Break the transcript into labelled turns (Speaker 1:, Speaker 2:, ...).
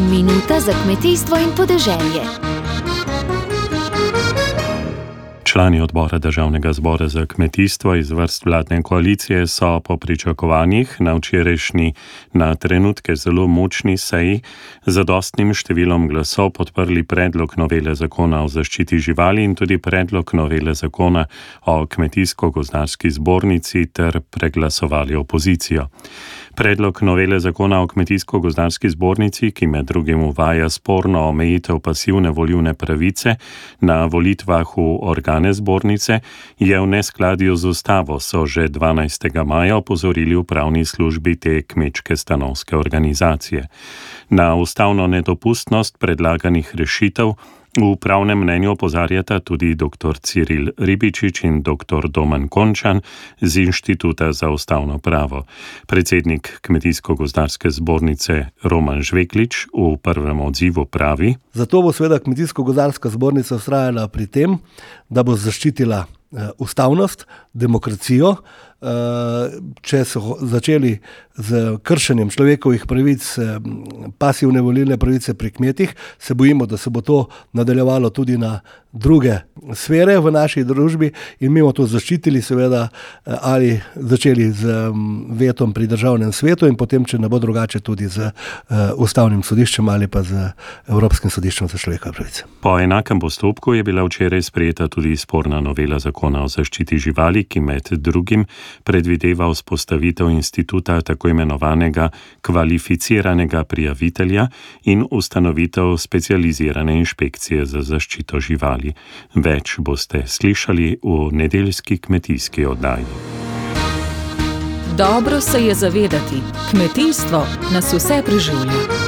Speaker 1: Minuta za kmetijstvo in podeželje.
Speaker 2: Člani odbora državnega zbora za kmetijstvo iz vrst vladne koalicije so po pričakovanjih na včerajšnji, na trenutke zelo močni seji, z dostnim številom glasov podprli predlog novele zakona o zaščiti živali in tudi predlog novele zakona o kmetijsko-gozdarski zbornici ter preglasovali opozicijo. Predlog novele zakona o kmetijsko-gozdarski zbornici, ki med drugim uvaja sporno omejitev pasivne volivne pravice na volitvah v organe zbornice, je v neskladju z ustavo, so že 12. maja opozorili v pravni službi te kmečke stanovske organizacije. Na ustavno nedopustnost predlaganih rešitev V pravnem mnenju opozarjata tudi dr. Ciril Ribičič in dr. Domen Končan z Inštituta za ustavno pravo. Predsednik Kmetijsko-gozdarske zbornice Roman Žveklič v prvem odzivu pravi:
Speaker 3: Zato bo seveda Kmetijsko-gozdarska zbornica ustrajala pri tem, da bo zaščitila eh, ustavnost, demokracijo. Eh, če so začeli z kršenjem človekovih pravic, eh, pasivne volilne pravice pri kmetih, se bojimo, da se bo to nadaljevalo tudi na druge sfere v naši družbi in mi bomo to zaščitili, seveda, eh, ali začeli z mm, vetom pri državnem svetu in potem, če ne bo drugače, tudi z ustavnim sodiščem ali pa z Evropskim sodiščem za človekove pravice.
Speaker 2: Po enakem postopku je bila včeraj sprejeta tudi sporna novela zakona o zaščiti živali, ki med drugim predvideva vzpostavitev instituta tako imenovanega kvalificiranega prijavitelja in ustanovitev specializirane inšpekcije za zaščito živali. Več boste slišali v nedeljski kmetijski oddaji.
Speaker 1: Dobro se je zavedati, kmetijstvo nas vse preživlja.